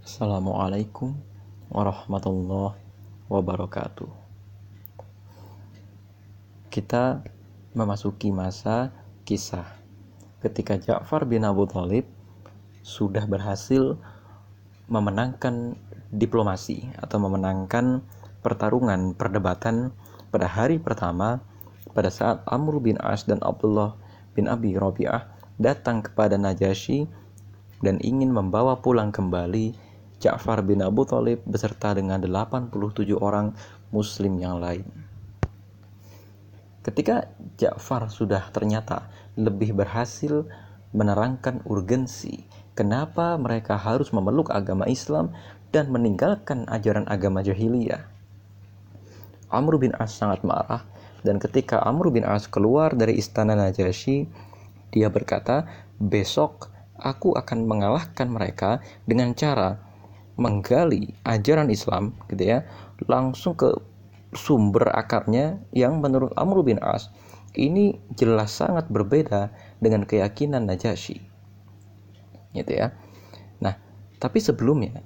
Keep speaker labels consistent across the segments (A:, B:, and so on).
A: Assalamualaikum warahmatullahi wabarakatuh. Kita memasuki masa kisah ketika Ja'far bin Abu Thalib sudah berhasil memenangkan diplomasi atau memenangkan pertarungan perdebatan pada hari pertama pada saat Amr bin As dan Abdullah bin Abi Rabi'ah datang kepada Najasyi dan ingin membawa pulang kembali Ja'far bin Abu Thalib beserta dengan 87 orang muslim yang lain. Ketika Ja'far sudah ternyata lebih berhasil menerangkan urgensi kenapa mereka harus memeluk agama Islam dan meninggalkan ajaran agama jahiliyah. Amr bin As sangat marah dan ketika Amr bin As keluar dari istana Najasyi, dia berkata, "Besok aku akan mengalahkan mereka dengan cara menggali ajaran Islam gitu ya, langsung ke sumber akarnya yang menurut Amr bin As ini jelas sangat berbeda dengan keyakinan Najasyi. Gitu ya. Nah, tapi sebelumnya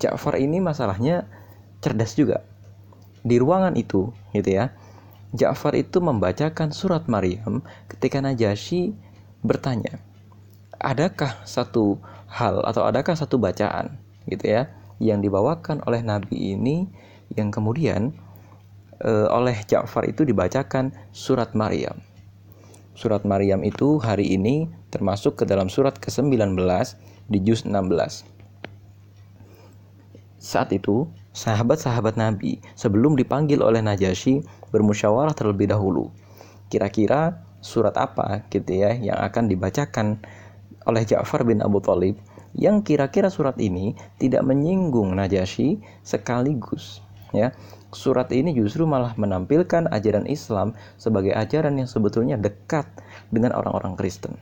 A: Ja'far ini masalahnya cerdas juga. Di ruangan itu, gitu ya. Ja'far itu membacakan surat Maryam ketika Najasyi bertanya, "Adakah satu hal atau adakah satu bacaan gitu ya yang dibawakan oleh nabi ini yang kemudian e, oleh Ja'far itu dibacakan surat Maryam?" Surat Maryam itu hari ini termasuk ke dalam surat ke-19 di juz 16. Saat itu, sahabat-sahabat Nabi sebelum dipanggil oleh Najasyi bermusyawarah terlebih dahulu. Kira-kira surat apa gitu ya yang akan dibacakan oleh Ja'far bin Abu Thalib yang kira-kira surat ini tidak menyinggung Najasyi sekaligus ya. Surat ini justru malah menampilkan ajaran Islam sebagai ajaran yang sebetulnya dekat dengan orang-orang Kristen.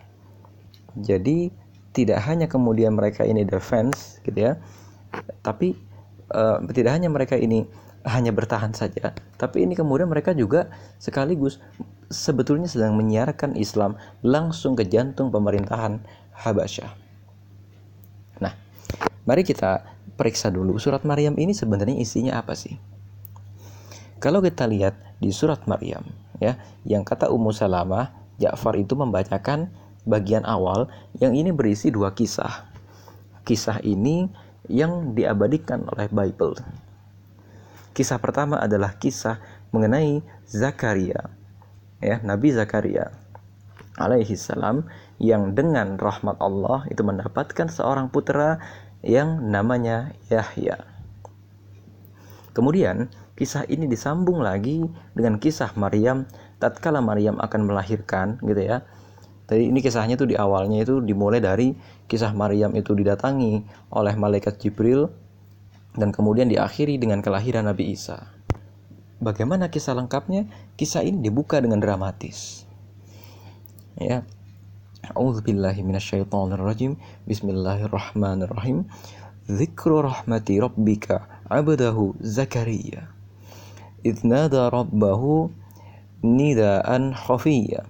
A: Jadi tidak hanya kemudian mereka ini defense gitu ya, tapi uh, tidak hanya mereka ini hanya bertahan saja, tapi ini kemudian mereka juga sekaligus sebetulnya sedang menyiarkan Islam langsung ke jantung pemerintahan Habasyah. Mari kita periksa dulu surat Maryam ini sebenarnya isinya apa sih? Kalau kita lihat di surat Maryam, ya, yang kata Ummu Salamah, Ja'far itu membacakan bagian awal yang ini berisi dua kisah. Kisah ini yang diabadikan oleh Bible Kisah pertama adalah kisah mengenai Zakaria. Ya, Nabi Zakaria alaihi salam yang dengan rahmat Allah itu mendapatkan seorang putra yang namanya Yahya. Kemudian kisah ini disambung lagi dengan kisah Maryam tatkala Maryam akan melahirkan gitu ya. Tadi ini kisahnya tuh di awalnya itu dimulai dari kisah Maryam itu didatangi oleh malaikat Jibril dan kemudian diakhiri dengan kelahiran Nabi Isa. Bagaimana kisah lengkapnya? Kisah ini dibuka dengan dramatis. Ya. A'udzubillahi. Bismillahirrahmanirrahim. Zikru rahmati rabbika 'abdahu Zakaria. Idnada rabbahu nidaan khafiyya.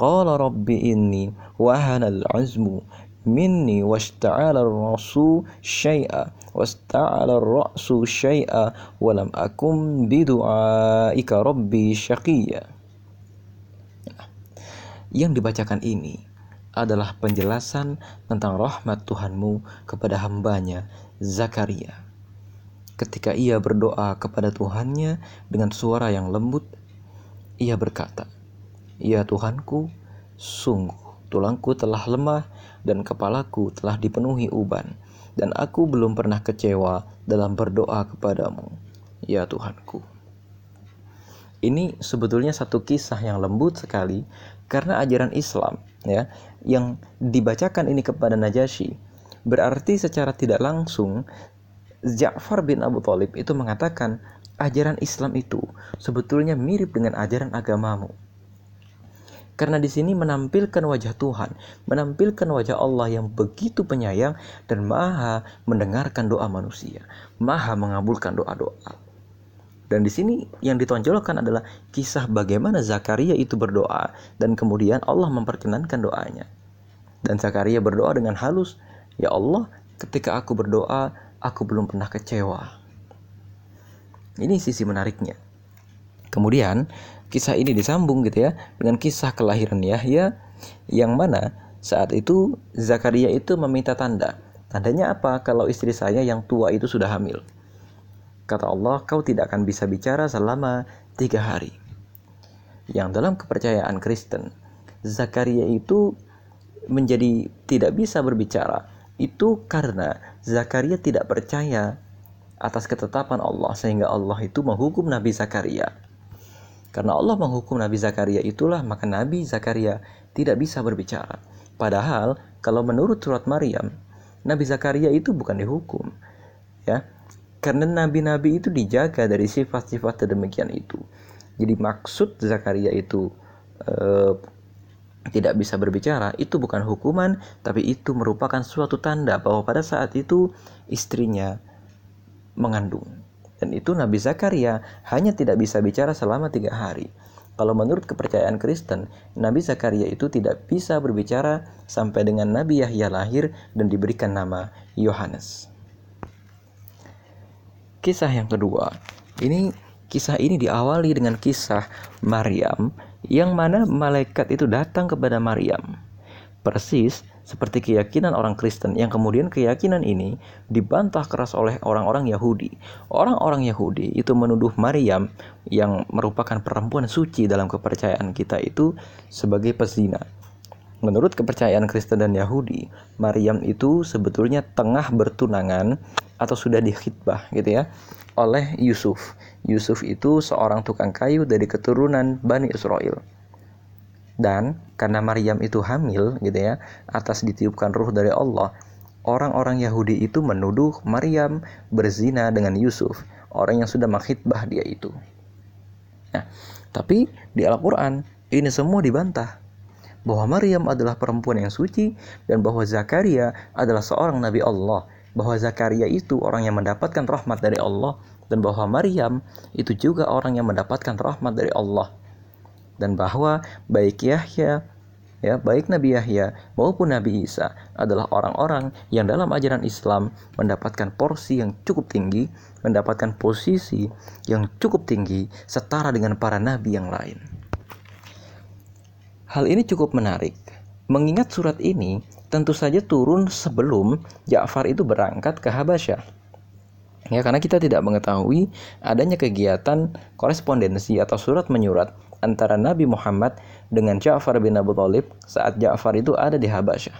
A: Qala rabbi inni wahana al-'azmu minni washta'ala ar-rasu syai'a wasta'ala ar-ra'su syai'a wa lam akum. Yang dibacakan ini adalah penjelasan tentang rahmat Tuhanmu kepada hambanya Zakaria. Ketika ia berdoa kepada Tuhannya dengan suara yang lembut, ia berkata, Ya Tuhanku, sungguh tulangku telah lemah dan kepalaku telah dipenuhi uban, dan aku belum pernah kecewa dalam berdoa kepadamu, ya Tuhanku. Ini sebetulnya satu kisah yang lembut sekali karena ajaran Islam ya yang dibacakan ini kepada Najasyi berarti secara tidak langsung Ja'far bin Abu Thalib itu mengatakan ajaran Islam itu sebetulnya mirip dengan ajaran agamamu karena di sini menampilkan wajah Tuhan, menampilkan wajah Allah yang begitu penyayang dan maha mendengarkan doa manusia, maha mengabulkan doa-doa. Dan di sini yang ditonjolkan adalah kisah bagaimana Zakaria itu berdoa dan kemudian Allah memperkenankan doanya. Dan Zakaria berdoa dengan halus, "Ya Allah, ketika aku berdoa, aku belum pernah kecewa. Ini sisi menariknya. Kemudian kisah ini disambung gitu ya dengan kisah kelahiran Yahya yang mana saat itu Zakaria itu meminta tanda. Tandanya apa? Kalau istri saya yang tua itu sudah hamil. Kata Allah, kau tidak akan bisa bicara selama tiga hari. Yang dalam kepercayaan Kristen, Zakaria itu menjadi tidak bisa berbicara. Itu karena Zakaria tidak percaya atas ketetapan Allah sehingga Allah itu menghukum Nabi Zakaria. Karena Allah menghukum Nabi Zakaria itulah maka Nabi Zakaria tidak bisa berbicara. Padahal kalau menurut surat Maryam, Nabi Zakaria itu bukan dihukum. Ya. Karena nabi-nabi itu dijaga dari sifat-sifat demikian itu. Jadi maksud Zakaria itu eh, tidak bisa berbicara itu bukan hukuman tapi itu merupakan suatu tanda bahwa pada saat itu istrinya mengandung. Dan itu Nabi Zakaria hanya tidak bisa bicara selama tiga hari. Kalau menurut kepercayaan Kristen, Nabi Zakaria itu tidak bisa berbicara sampai dengan Nabi Yahya lahir dan diberikan nama Yohanes. Kisah yang kedua, ini kisah ini diawali dengan kisah Maryam yang mana malaikat itu datang kepada Maryam. Persis seperti keyakinan orang Kristen yang kemudian keyakinan ini dibantah keras oleh orang-orang Yahudi. Orang-orang Yahudi itu menuduh Maryam yang merupakan perempuan suci dalam kepercayaan kita itu sebagai pezina. Menurut kepercayaan Kristen dan Yahudi, Maryam itu sebetulnya tengah bertunangan atau sudah dikhitbah gitu ya oleh Yusuf. Yusuf itu seorang tukang kayu dari keturunan Bani Israel. Dan karena Maryam itu hamil gitu ya, atas ditiupkan ruh dari Allah, orang-orang Yahudi itu menuduh Maryam berzina dengan Yusuf, orang yang sudah menghitbah dia itu. Nah, tapi di Al-Qur'an ini semua dibantah bahwa Maryam adalah perempuan yang suci dan bahwa Zakaria adalah seorang nabi Allah, bahwa Zakaria itu orang yang mendapatkan rahmat dari Allah dan bahwa Maryam itu juga orang yang mendapatkan rahmat dari Allah dan bahwa baik Yahya ya baik Nabi Yahya maupun Nabi Isa adalah orang-orang yang dalam ajaran Islam mendapatkan porsi yang cukup tinggi, mendapatkan posisi yang cukup tinggi setara dengan para nabi yang lain. Hal ini cukup menarik. Mengingat surat ini tentu saja turun sebelum Ja'far itu berangkat ke Habasyah. Ya, karena kita tidak mengetahui adanya kegiatan korespondensi atau surat menyurat antara Nabi Muhammad dengan Ja'far bin Abu Thalib saat Ja'far itu ada di Habasyah.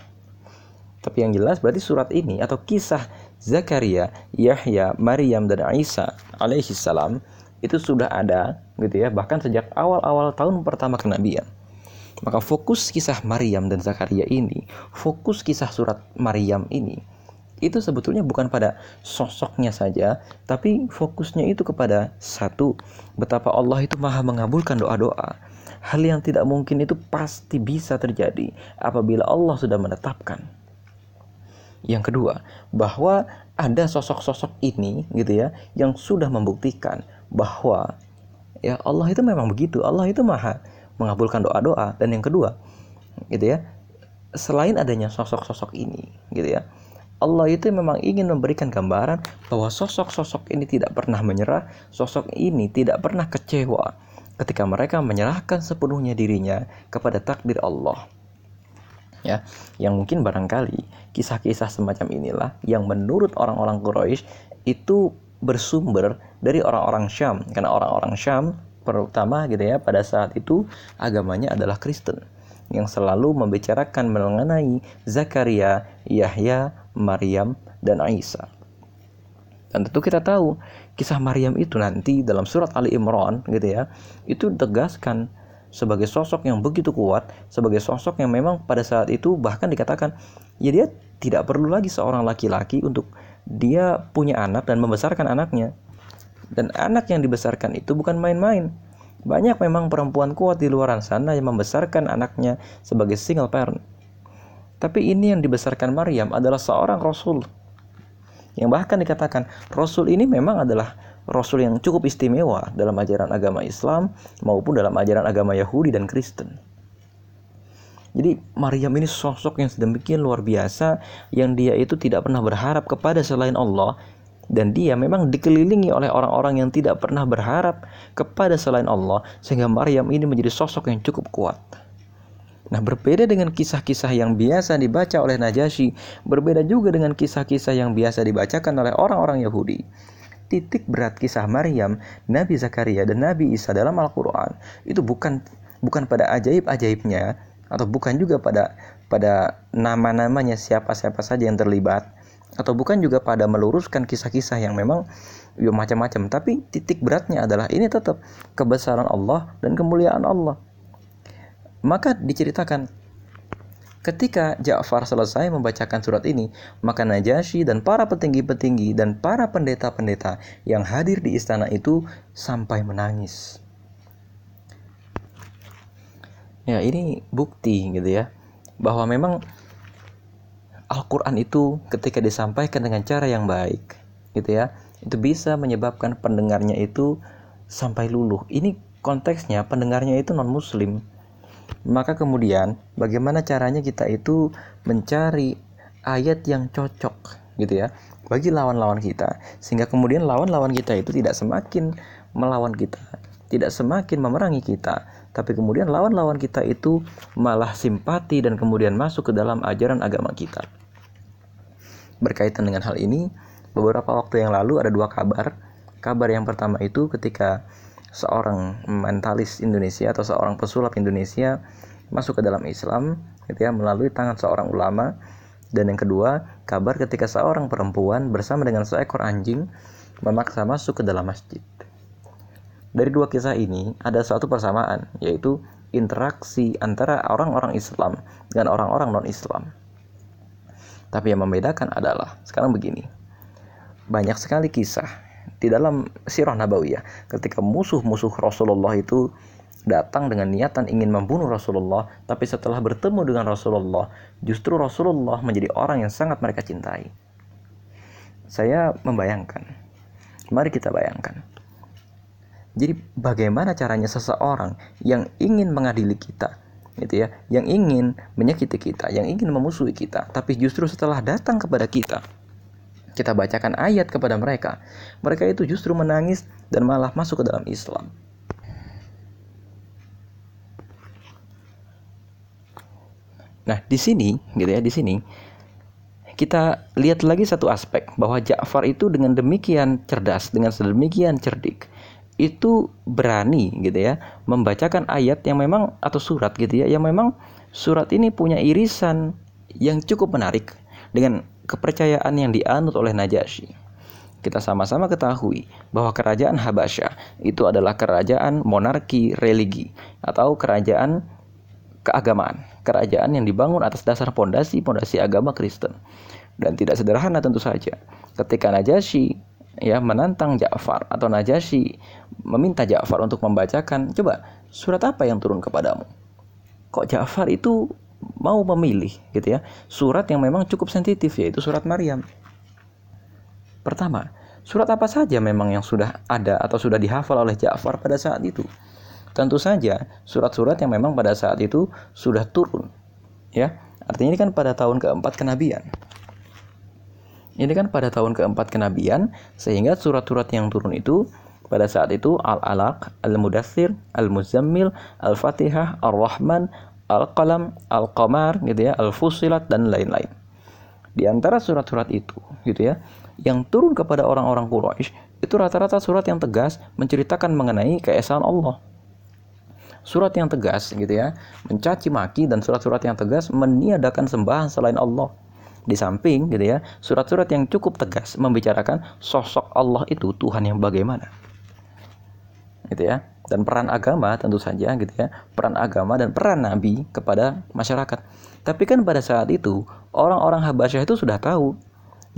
A: Tapi yang jelas berarti surat ini atau kisah Zakaria, Yahya, Maryam dan Isa alaihi salam itu sudah ada gitu ya bahkan sejak awal-awal tahun pertama kenabian. Maka fokus kisah Maryam dan Zakaria ini, fokus kisah surat Maryam ini itu sebetulnya bukan pada sosoknya saja, tapi fokusnya itu kepada satu, betapa Allah itu maha mengabulkan doa-doa. Hal yang tidak mungkin itu pasti bisa terjadi apabila Allah sudah menetapkan. Yang kedua, bahwa ada sosok-sosok ini gitu ya yang sudah membuktikan bahwa ya Allah itu memang begitu. Allah itu maha mengabulkan doa-doa dan yang kedua gitu ya selain adanya sosok-sosok ini gitu ya Allah itu memang ingin memberikan gambaran bahwa sosok-sosok ini tidak pernah menyerah, sosok ini tidak pernah kecewa ketika mereka menyerahkan sepenuhnya dirinya kepada takdir Allah. Ya, yang mungkin barangkali kisah-kisah semacam inilah yang menurut orang-orang Quraisy itu bersumber dari orang-orang Syam karena orang-orang Syam pertama gitu ya pada saat itu agamanya adalah Kristen yang selalu membicarakan mengenai Zakaria, Yahya, Maryam, dan Isa. Dan tentu kita tahu kisah Maryam itu nanti dalam surat Ali Imran gitu ya, itu ditegaskan sebagai sosok yang begitu kuat, sebagai sosok yang memang pada saat itu bahkan dikatakan ya dia tidak perlu lagi seorang laki-laki untuk dia punya anak dan membesarkan anaknya. Dan anak yang dibesarkan itu bukan main-main. Banyak memang perempuan kuat di luar sana yang membesarkan anaknya sebagai single parent. Tapi ini yang dibesarkan Maryam adalah seorang rasul. Yang bahkan dikatakan rasul ini memang adalah rasul yang cukup istimewa dalam ajaran agama Islam maupun dalam ajaran agama Yahudi dan Kristen. Jadi Maryam ini sosok yang sedemikian luar biasa yang dia itu tidak pernah berharap kepada selain Allah dan dia memang dikelilingi oleh orang-orang yang tidak pernah berharap kepada selain Allah sehingga Maryam ini menjadi sosok yang cukup kuat. Nah, berbeda dengan kisah-kisah yang biasa dibaca oleh Najasyi, berbeda juga dengan kisah-kisah yang biasa dibacakan oleh orang-orang Yahudi. Titik berat kisah Maryam, Nabi Zakaria dan Nabi Isa dalam Al-Qur'an itu bukan bukan pada ajaib-ajaibnya atau bukan juga pada pada nama-namanya siapa-siapa saja yang terlibat, atau bukan juga pada meluruskan kisah-kisah yang memang ya macam-macam tapi titik beratnya adalah ini tetap kebesaran Allah dan kemuliaan Allah maka diceritakan Ketika Ja'far selesai membacakan surat ini, maka Najasyi dan para petinggi-petinggi dan para pendeta-pendeta yang hadir di istana itu sampai menangis. Ya, ini bukti gitu ya, bahwa memang Al-Quran itu ketika disampaikan dengan cara yang baik gitu ya itu bisa menyebabkan pendengarnya itu sampai luluh. Ini konteksnya pendengarnya itu non muslim maka kemudian bagaimana caranya kita itu mencari ayat yang cocok gitu ya bagi lawan-lawan kita. Sehingga kemudian lawan-lawan kita itu tidak semakin melawan kita tidak semakin memerangi kita. Tapi kemudian lawan-lawan kita itu malah simpati dan kemudian masuk ke dalam ajaran agama kita Berkaitan dengan hal ini, beberapa waktu yang lalu ada dua kabar. Kabar yang pertama itu ketika seorang mentalis Indonesia atau seorang pesulap Indonesia masuk ke dalam Islam gitu ya melalui tangan seorang ulama. Dan yang kedua kabar ketika seorang perempuan bersama dengan seekor anjing memaksa masuk ke dalam masjid. Dari dua kisah ini ada suatu persamaan yaitu interaksi antara orang-orang Islam dengan orang-orang non-Islam tapi yang membedakan adalah sekarang begini. Banyak sekali kisah di dalam sirah nabawiyah ketika musuh-musuh Rasulullah itu datang dengan niatan ingin membunuh Rasulullah, tapi setelah bertemu dengan Rasulullah, justru Rasulullah menjadi orang yang sangat mereka cintai. Saya membayangkan, mari kita bayangkan. Jadi bagaimana caranya seseorang yang ingin mengadili kita, gitu ya, yang ingin menyakiti kita, yang ingin memusuhi kita, tapi justru setelah datang kepada kita, kita bacakan ayat kepada mereka, mereka itu justru menangis dan malah masuk ke dalam Islam. Nah, di sini, gitu ya, di sini kita lihat lagi satu aspek bahwa Ja'far itu dengan demikian cerdas, dengan sedemikian cerdik, itu berani gitu ya membacakan ayat yang memang atau surat gitu ya yang memang surat ini punya irisan yang cukup menarik dengan kepercayaan yang dianut oleh Najasyi. Kita sama-sama ketahui bahwa kerajaan Habasyah itu adalah kerajaan monarki religi atau kerajaan keagamaan, kerajaan yang dibangun atas dasar pondasi-pondasi agama Kristen. Dan tidak sederhana tentu saja. Ketika Najasyi ya menantang Ja'far atau Najasyi meminta Ja'far untuk membacakan coba surat apa yang turun kepadamu? Kok Ja'far itu mau memilih gitu ya surat yang memang cukup sensitif yaitu surat Maryam? Pertama surat apa saja memang yang sudah ada atau sudah dihafal oleh Ja'far pada saat itu? Tentu saja surat-surat yang memang pada saat itu sudah turun ya. Artinya ini kan pada tahun keempat kenabian. Ini kan pada tahun keempat kenabian, sehingga surat-surat yang turun itu pada saat itu Al-Alaq, Al-Mudathir, Al-Muzammil, Al-Fatihah, Ar-Rahman, Al-Qalam, Al-Qamar, gitu ya, Al-Fusilat dan lain-lain. Di antara surat-surat itu, gitu ya, yang turun kepada orang-orang Quraisy itu rata-rata surat yang tegas menceritakan mengenai keesaan Allah. Surat yang tegas gitu ya, mencaci maki dan surat-surat yang tegas meniadakan sembahan selain Allah. Di samping gitu ya, surat-surat yang cukup tegas membicarakan sosok Allah itu Tuhan yang bagaimana. Gitu ya. Dan peran agama tentu saja gitu ya, peran agama dan peran nabi kepada masyarakat. Tapi kan pada saat itu orang-orang Habasyah itu sudah tahu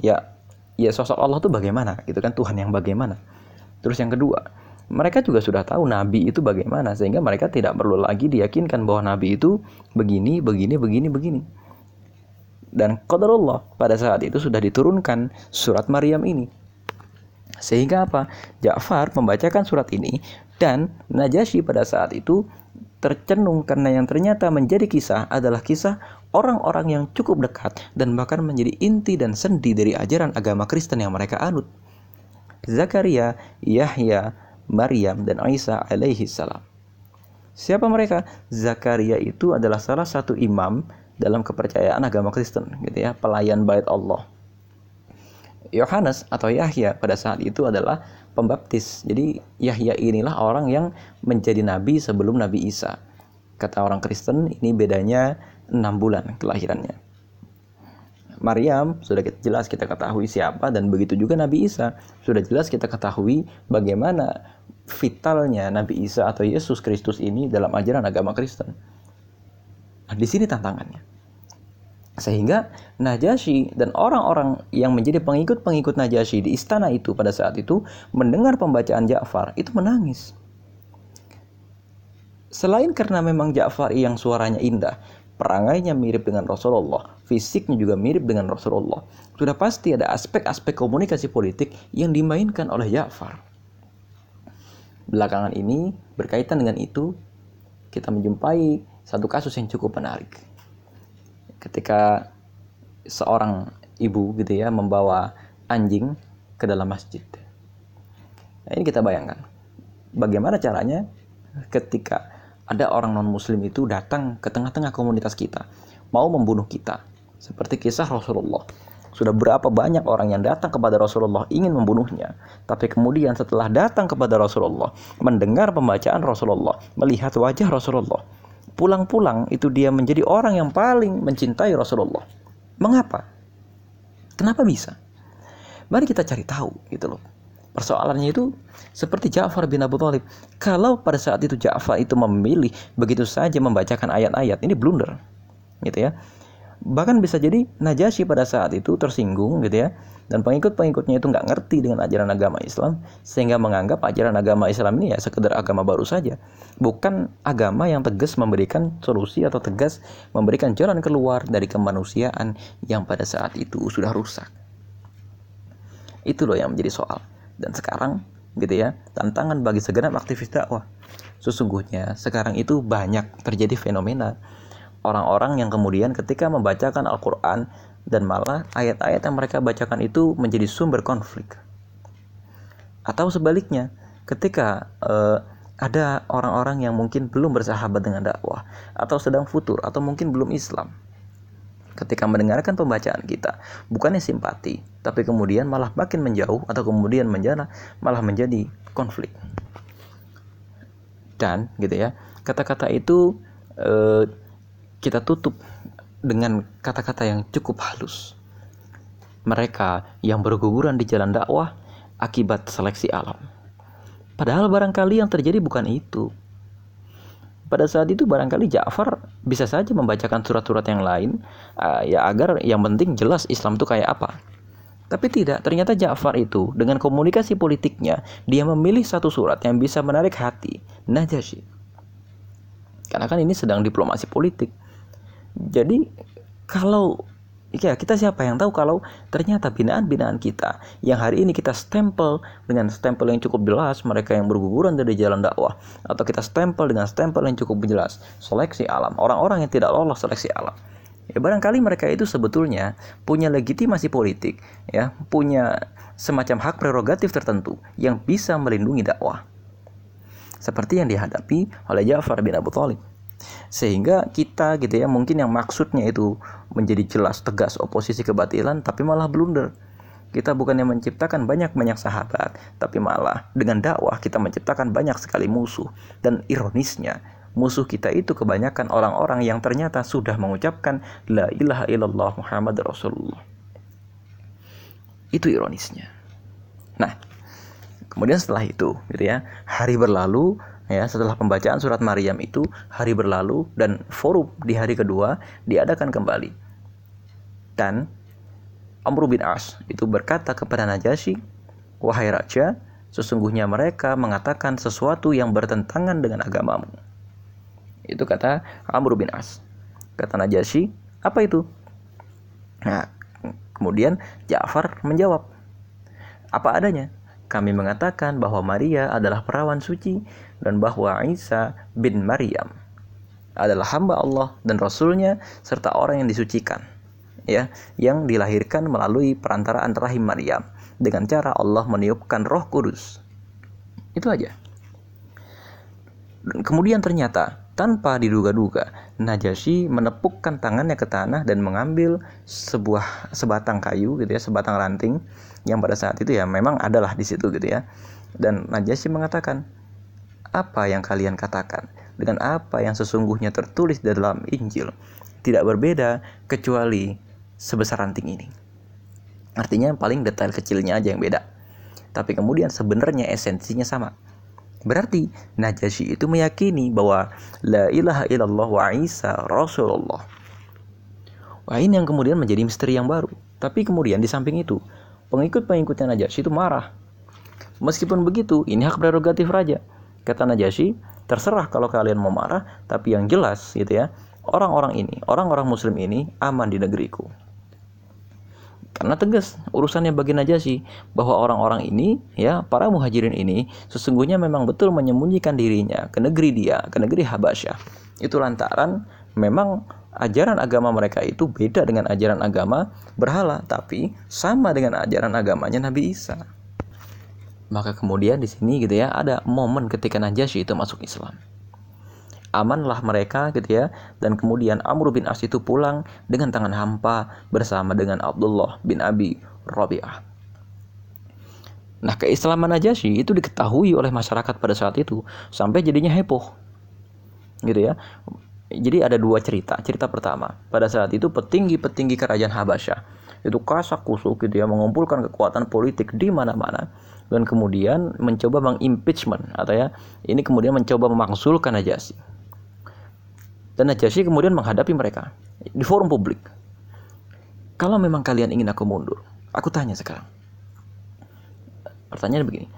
A: ya ya sosok Allah itu bagaimana gitu kan Tuhan yang bagaimana. Terus yang kedua, mereka juga sudah tahu nabi itu bagaimana sehingga mereka tidak perlu lagi diyakinkan bahwa nabi itu begini, begini, begini, begini dan qadarullah pada saat itu sudah diturunkan surat Maryam ini. Sehingga apa? Ja'far membacakan surat ini dan Najasyi pada saat itu tercenung karena yang ternyata menjadi kisah adalah kisah orang-orang yang cukup dekat dan bahkan menjadi inti dan sendi dari ajaran agama Kristen yang mereka anut. Zakaria, Yahya, Maryam, dan Isa alaihi salam. Siapa mereka? Zakaria itu adalah salah satu imam dalam kepercayaan agama Kristen, gitu ya, pelayan bait Allah. Yohanes atau Yahya pada saat itu adalah pembaptis. Jadi Yahya inilah orang yang menjadi nabi sebelum Nabi Isa. Kata orang Kristen ini bedanya enam bulan kelahirannya. Maryam sudah jelas kita ketahui siapa dan begitu juga Nabi Isa sudah jelas kita ketahui bagaimana vitalnya Nabi Isa atau Yesus Kristus ini dalam ajaran agama Kristen. Nah, di sini tantangannya. Sehingga Najasyi dan orang-orang yang menjadi pengikut-pengikut Najasyi di istana itu pada saat itu mendengar pembacaan Ja'far itu menangis. Selain karena memang Ja'far yang suaranya indah, perangainya mirip dengan Rasulullah, fisiknya juga mirip dengan Rasulullah. Sudah pasti ada aspek-aspek komunikasi politik yang dimainkan oleh Ja'far. Belakangan ini berkaitan dengan itu kita menjumpai satu kasus yang cukup menarik ketika seorang ibu gitu ya membawa anjing ke dalam masjid. Nah, ini kita bayangkan. Bagaimana caranya ketika ada orang non muslim itu datang ke tengah-tengah komunitas kita mau membunuh kita? Seperti kisah Rasulullah. Sudah berapa banyak orang yang datang kepada Rasulullah ingin membunuhnya tapi kemudian setelah datang kepada Rasulullah mendengar pembacaan Rasulullah melihat wajah Rasulullah pulang-pulang itu dia menjadi orang yang paling mencintai Rasulullah. Mengapa? Kenapa bisa? Mari kita cari tahu gitu loh. Persoalannya itu seperti Ja'far bin Abu Thalib. Kalau pada saat itu Ja'far itu memilih begitu saja membacakan ayat-ayat, ini blunder. Gitu ya. Bahkan bisa jadi Najasyi pada saat itu tersinggung gitu ya. Dan pengikut-pengikutnya itu nggak ngerti dengan ajaran agama Islam sehingga menganggap ajaran agama Islam ini ya sekedar agama baru saja. Bukan agama yang tegas memberikan solusi atau tegas memberikan jalan keluar dari kemanusiaan yang pada saat itu sudah rusak. Itu loh yang menjadi soal. Dan sekarang gitu ya tantangan bagi segenap aktivis dakwah. Sesungguhnya sekarang itu banyak terjadi fenomena orang-orang yang kemudian ketika membacakan Al-Quran dan malah ayat-ayat yang mereka bacakan itu menjadi sumber konflik. Atau sebaliknya, ketika uh, ada orang-orang yang mungkin belum bersahabat dengan dakwah atau sedang futur atau mungkin belum Islam. Ketika mendengarkan pembacaan kita, bukannya simpati, tapi kemudian malah makin menjauh atau kemudian menjana malah menjadi konflik. Dan gitu ya, kata-kata itu uh, kita tutup dengan kata-kata yang cukup halus. Mereka yang berguguran di jalan dakwah akibat seleksi alam. Padahal barangkali yang terjadi bukan itu. Pada saat itu barangkali Ja'far bisa saja membacakan surat-surat yang lain uh, ya agar yang penting jelas Islam itu kayak apa. Tapi tidak, ternyata Ja'far itu dengan komunikasi politiknya dia memilih satu surat yang bisa menarik hati Najasyi. Karena kan ini sedang diplomasi politik jadi kalau ya kita siapa yang tahu kalau ternyata binaan-binaan kita yang hari ini kita stempel dengan stempel yang cukup jelas mereka yang berguguran dari jalan dakwah atau kita stempel dengan stempel yang cukup jelas seleksi alam orang-orang yang tidak lolos seleksi alam. Ya barangkali mereka itu sebetulnya punya legitimasi politik ya punya semacam hak prerogatif tertentu yang bisa melindungi dakwah. Seperti yang dihadapi oleh Ja'far bin Abu Thalib sehingga kita gitu ya mungkin yang maksudnya itu menjadi jelas tegas oposisi kebatilan tapi malah blunder. Kita bukannya menciptakan banyak-banyak sahabat tapi malah dengan dakwah kita menciptakan banyak sekali musuh. Dan ironisnya musuh kita itu kebanyakan orang-orang yang ternyata sudah mengucapkan la ilaha illallah Muhammad Rasulullah. Itu ironisnya. Nah kemudian setelah itu gitu ya hari berlalu ya setelah pembacaan surat Maryam itu hari berlalu dan forum di hari kedua diadakan kembali. Dan Amr bin As itu berkata kepada Najasyi wahai raja sesungguhnya mereka mengatakan sesuatu yang bertentangan dengan agamamu. Itu kata Amr bin As. Kata Najasyi apa itu? Nah kemudian Ja'far menjawab apa adanya kami mengatakan bahwa Maria adalah perawan suci dan bahwa Isa bin Maryam adalah hamba Allah dan Rasulnya serta orang yang disucikan ya yang dilahirkan melalui perantaraan rahim Maryam dengan cara Allah meniupkan roh kudus. Itu aja. Dan kemudian ternyata tanpa diduga-duga Najasyi menepukkan tangannya ke tanah dan mengambil sebuah sebatang kayu gitu ya sebatang ranting yang pada saat itu ya memang adalah di situ gitu ya dan Najasyi mengatakan apa yang kalian katakan dengan apa yang sesungguhnya tertulis dalam Injil tidak berbeda kecuali sebesar ranting ini. Artinya paling detail kecilnya aja yang beda. Tapi kemudian sebenarnya esensinya sama. Berarti Najasyi itu meyakini bahwa la ilaha illallah wa Isa Rasulullah. Wah ini yang kemudian menjadi misteri yang baru. Tapi kemudian di samping itu, pengikut-pengikutnya Najasyi itu marah. Meskipun begitu, ini hak prerogatif raja. Kata Najasyi, terserah kalau kalian mau marah, tapi yang jelas gitu ya, orang-orang ini, orang-orang muslim ini aman di negeriku. Karena tegas urusannya bagi Najasyi bahwa orang-orang ini ya para muhajirin ini sesungguhnya memang betul menyembunyikan dirinya ke negeri dia, ke negeri Habasyah. Itu lantaran memang ajaran agama mereka itu beda dengan ajaran agama berhala, tapi sama dengan ajaran agamanya Nabi Isa. Maka kemudian di sini gitu ya ada momen ketika Najasyi itu masuk Islam. Amanlah mereka gitu ya dan kemudian Amr bin As itu pulang dengan tangan hampa bersama dengan Abdullah bin Abi Rabi'ah. Nah keislaman Najasyi itu diketahui oleh masyarakat pada saat itu sampai jadinya heboh. Gitu ya jadi ada dua cerita cerita pertama pada saat itu petinggi-petinggi kerajaan Habasyah itu kasak kusuk gitu ya mengumpulkan kekuatan politik di mana-mana dan kemudian mencoba mengimpeachment atau ya ini kemudian mencoba memaksulkan Najasyi dan Najasyi kemudian menghadapi mereka di forum publik. Kalau memang kalian ingin aku mundur, aku tanya sekarang. Pertanyaan begini,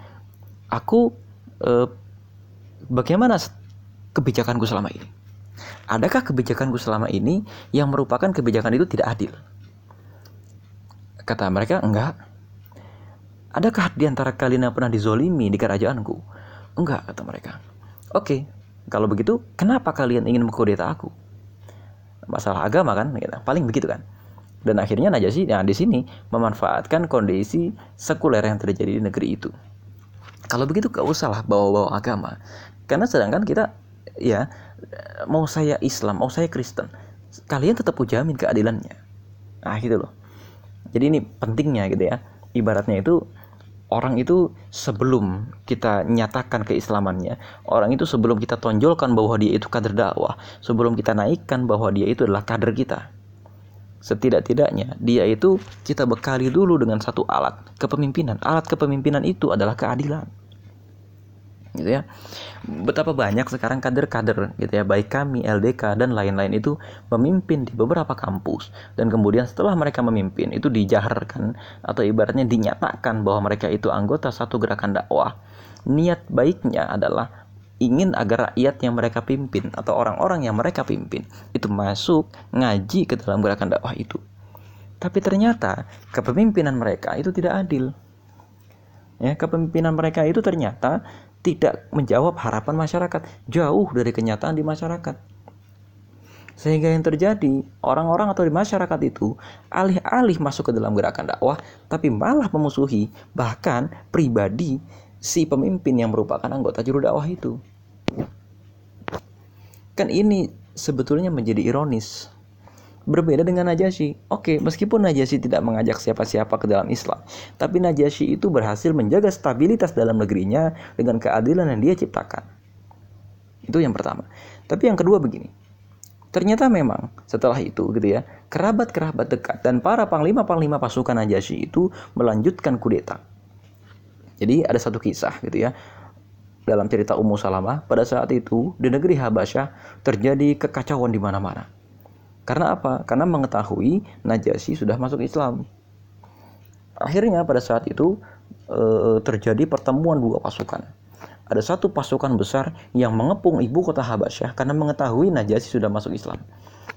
A: aku eh, bagaimana kebijakanku selama ini? Adakah kebijakanku selama ini yang merupakan kebijakan itu tidak adil? Kata mereka, enggak. Adakah di antara kalian yang pernah dizolimi di kerajaanku? Enggak, kata mereka. Oke, kalau begitu, kenapa kalian ingin mengkudeta aku? Masalah agama kan, paling begitu kan. Dan akhirnya Najasyi nah di sini memanfaatkan kondisi sekuler yang terjadi di negeri itu. Kalau begitu gak usahlah bawa-bawa agama. Karena sedangkan kita ya mau saya Islam, mau saya Kristen, kalian tetap ujamin keadilannya. Nah gitu loh. Jadi ini pentingnya gitu ya. Ibaratnya itu orang itu sebelum kita nyatakan keislamannya, orang itu sebelum kita tonjolkan bahwa dia itu kader dakwah, sebelum kita naikkan bahwa dia itu adalah kader kita. Setidak-tidaknya dia itu kita bekali dulu dengan satu alat kepemimpinan. Alat kepemimpinan itu adalah keadilan gitu ya. Betapa banyak sekarang kader-kader gitu ya, baik kami LDK dan lain-lain itu memimpin di beberapa kampus dan kemudian setelah mereka memimpin itu dijaharkan atau ibaratnya dinyatakan bahwa mereka itu anggota satu gerakan dakwah. Niat baiknya adalah ingin agar rakyat yang mereka pimpin atau orang-orang yang mereka pimpin itu masuk ngaji ke dalam gerakan dakwah itu. Tapi ternyata kepemimpinan mereka itu tidak adil. Ya, kepemimpinan mereka itu ternyata tidak menjawab harapan masyarakat, jauh dari kenyataan di masyarakat. Sehingga yang terjadi, orang-orang atau di masyarakat itu alih-alih masuk ke dalam gerakan dakwah, tapi malah memusuhi bahkan pribadi si pemimpin yang merupakan anggota juru dakwah itu. Kan ini sebetulnya menjadi ironis berbeda dengan Najasyi. Oke, meskipun Najasyi tidak mengajak siapa-siapa ke dalam Islam, tapi Najasyi itu berhasil menjaga stabilitas dalam negerinya dengan keadilan yang dia ciptakan. Itu yang pertama. Tapi yang kedua begini. Ternyata memang setelah itu gitu ya, kerabat-kerabat dekat dan para panglima-panglima pasukan Najasyi itu melanjutkan kudeta. Jadi ada satu kisah gitu ya. Dalam cerita Ummu Salamah, pada saat itu di negeri Habasyah terjadi kekacauan di mana-mana karena apa? Karena mengetahui Najasyi sudah masuk Islam. Akhirnya pada saat itu e, terjadi pertemuan dua pasukan. Ada satu pasukan besar yang mengepung ibu kota Habasyah karena mengetahui Najasyi sudah masuk Islam.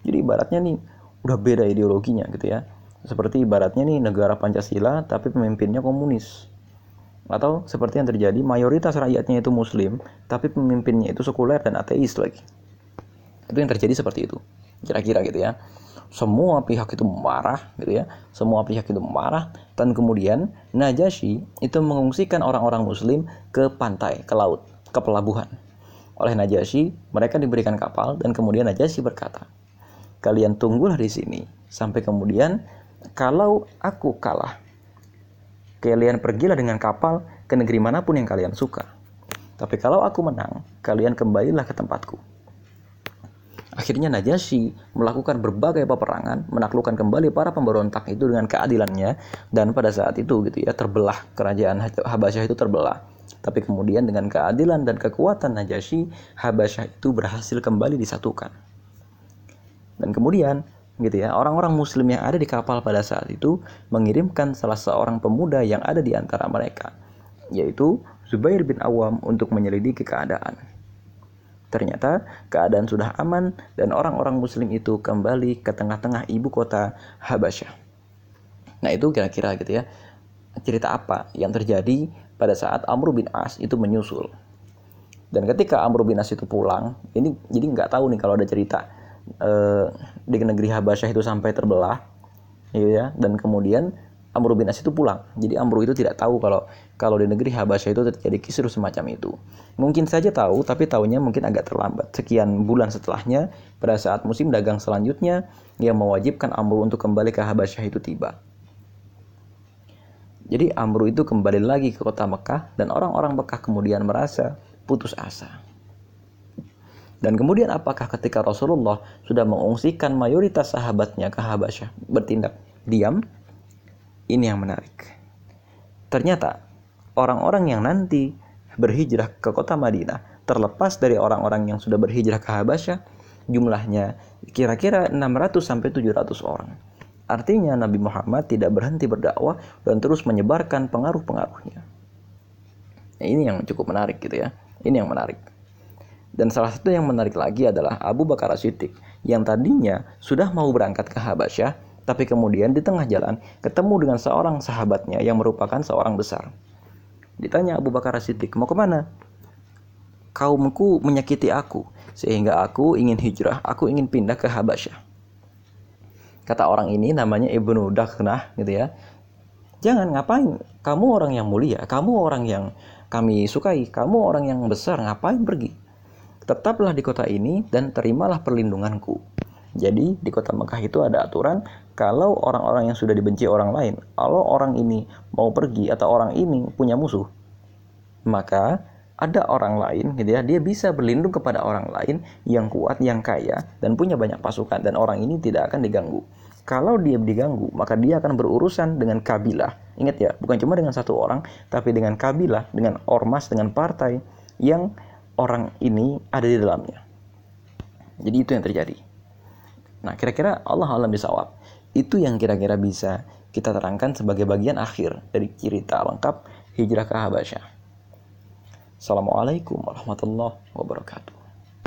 A: Jadi ibaratnya nih udah beda ideologinya gitu ya. Seperti ibaratnya nih negara Pancasila tapi pemimpinnya komunis. Atau seperti yang terjadi mayoritas rakyatnya itu muslim tapi pemimpinnya itu sekuler dan ateis lagi. Itu yang terjadi seperti itu. Kira-kira gitu ya. Semua pihak itu marah gitu ya. Semua pihak itu marah dan kemudian Najasyi itu mengungsikan orang-orang muslim ke pantai, ke laut, ke pelabuhan. Oleh Najasyi, mereka diberikan kapal dan kemudian Najasyi berkata, "Kalian tunggulah di sini sampai kemudian kalau aku kalah, kalian pergilah dengan kapal ke negeri mana pun yang kalian suka." Tapi kalau aku menang, kalian kembalilah ke tempatku. Akhirnya Najasyi melakukan berbagai peperangan, menaklukkan kembali para pemberontak itu dengan keadilannya dan pada saat itu gitu ya terbelah kerajaan Habasyah itu terbelah. Tapi kemudian dengan keadilan dan kekuatan Najasyi, Habasyah itu berhasil kembali disatukan. Dan kemudian gitu ya, orang-orang muslim yang ada di kapal pada saat itu mengirimkan salah seorang pemuda yang ada di antara mereka, yaitu Zubair bin Awam untuk menyelidiki keadaan. Ternyata keadaan sudah aman dan orang-orang muslim itu kembali ke tengah-tengah ibu kota Habasyah. Nah itu kira-kira gitu ya cerita apa yang terjadi pada saat Amr bin As itu menyusul. Dan ketika Amr bin As itu pulang, ini jadi nggak tahu nih kalau ada cerita eh, di negeri Habasyah itu sampai terbelah, gitu ya. Dan kemudian Amr bin As itu pulang. Jadi Amr itu tidak tahu kalau kalau di negeri Habasyah itu terjadi kisruh semacam itu. Mungkin saja tahu, tapi tahunya mungkin agak terlambat. Sekian bulan setelahnya, pada saat musim dagang selanjutnya, yang mewajibkan Amr untuk kembali ke Habasyah itu tiba. Jadi Amr itu kembali lagi ke kota Mekah dan orang-orang Mekah kemudian merasa putus asa. Dan kemudian apakah ketika Rasulullah sudah mengungsikan mayoritas sahabatnya ke Habasyah bertindak diam? Ini yang menarik. Ternyata orang-orang yang nanti berhijrah ke kota Madinah terlepas dari orang-orang yang sudah berhijrah ke Habasyah jumlahnya kira-kira 600 sampai 700 orang. Artinya Nabi Muhammad tidak berhenti berdakwah dan terus menyebarkan pengaruh-pengaruhnya. Nah, ini yang cukup menarik gitu ya. Ini yang menarik. Dan salah satu yang menarik lagi adalah Abu Bakar Siddiq yang tadinya sudah mau berangkat ke Habasyah tapi kemudian di tengah jalan ketemu dengan seorang sahabatnya yang merupakan seorang besar. Ditanya Abu Bakar Siddiq, mau ke mana? Kaumku menyakiti aku, sehingga aku ingin hijrah, aku ingin pindah ke Habasyah. Kata orang ini namanya Ibnu Dakhnah gitu ya. Jangan ngapain, kamu orang yang mulia, kamu orang yang kami sukai, kamu orang yang besar, ngapain pergi? Tetaplah di kota ini dan terimalah perlindunganku. Jadi di kota Mekah itu ada aturan kalau orang-orang yang sudah dibenci orang lain, kalau orang ini mau pergi atau orang ini punya musuh, maka ada orang lain gitu ya, dia bisa berlindung kepada orang lain yang kuat, yang kaya dan punya banyak pasukan dan orang ini tidak akan diganggu. Kalau dia diganggu, maka dia akan berurusan dengan kabilah. Ingat ya, bukan cuma dengan satu orang, tapi dengan kabilah, dengan ormas, dengan partai yang orang ini ada di dalamnya. Jadi itu yang terjadi. Nah, kira-kira Allah alam bisawab itu yang kira-kira bisa kita terangkan sebagai bagian akhir dari cerita lengkap hijrah ke Habasyah. Assalamualaikum warahmatullahi wabarakatuh.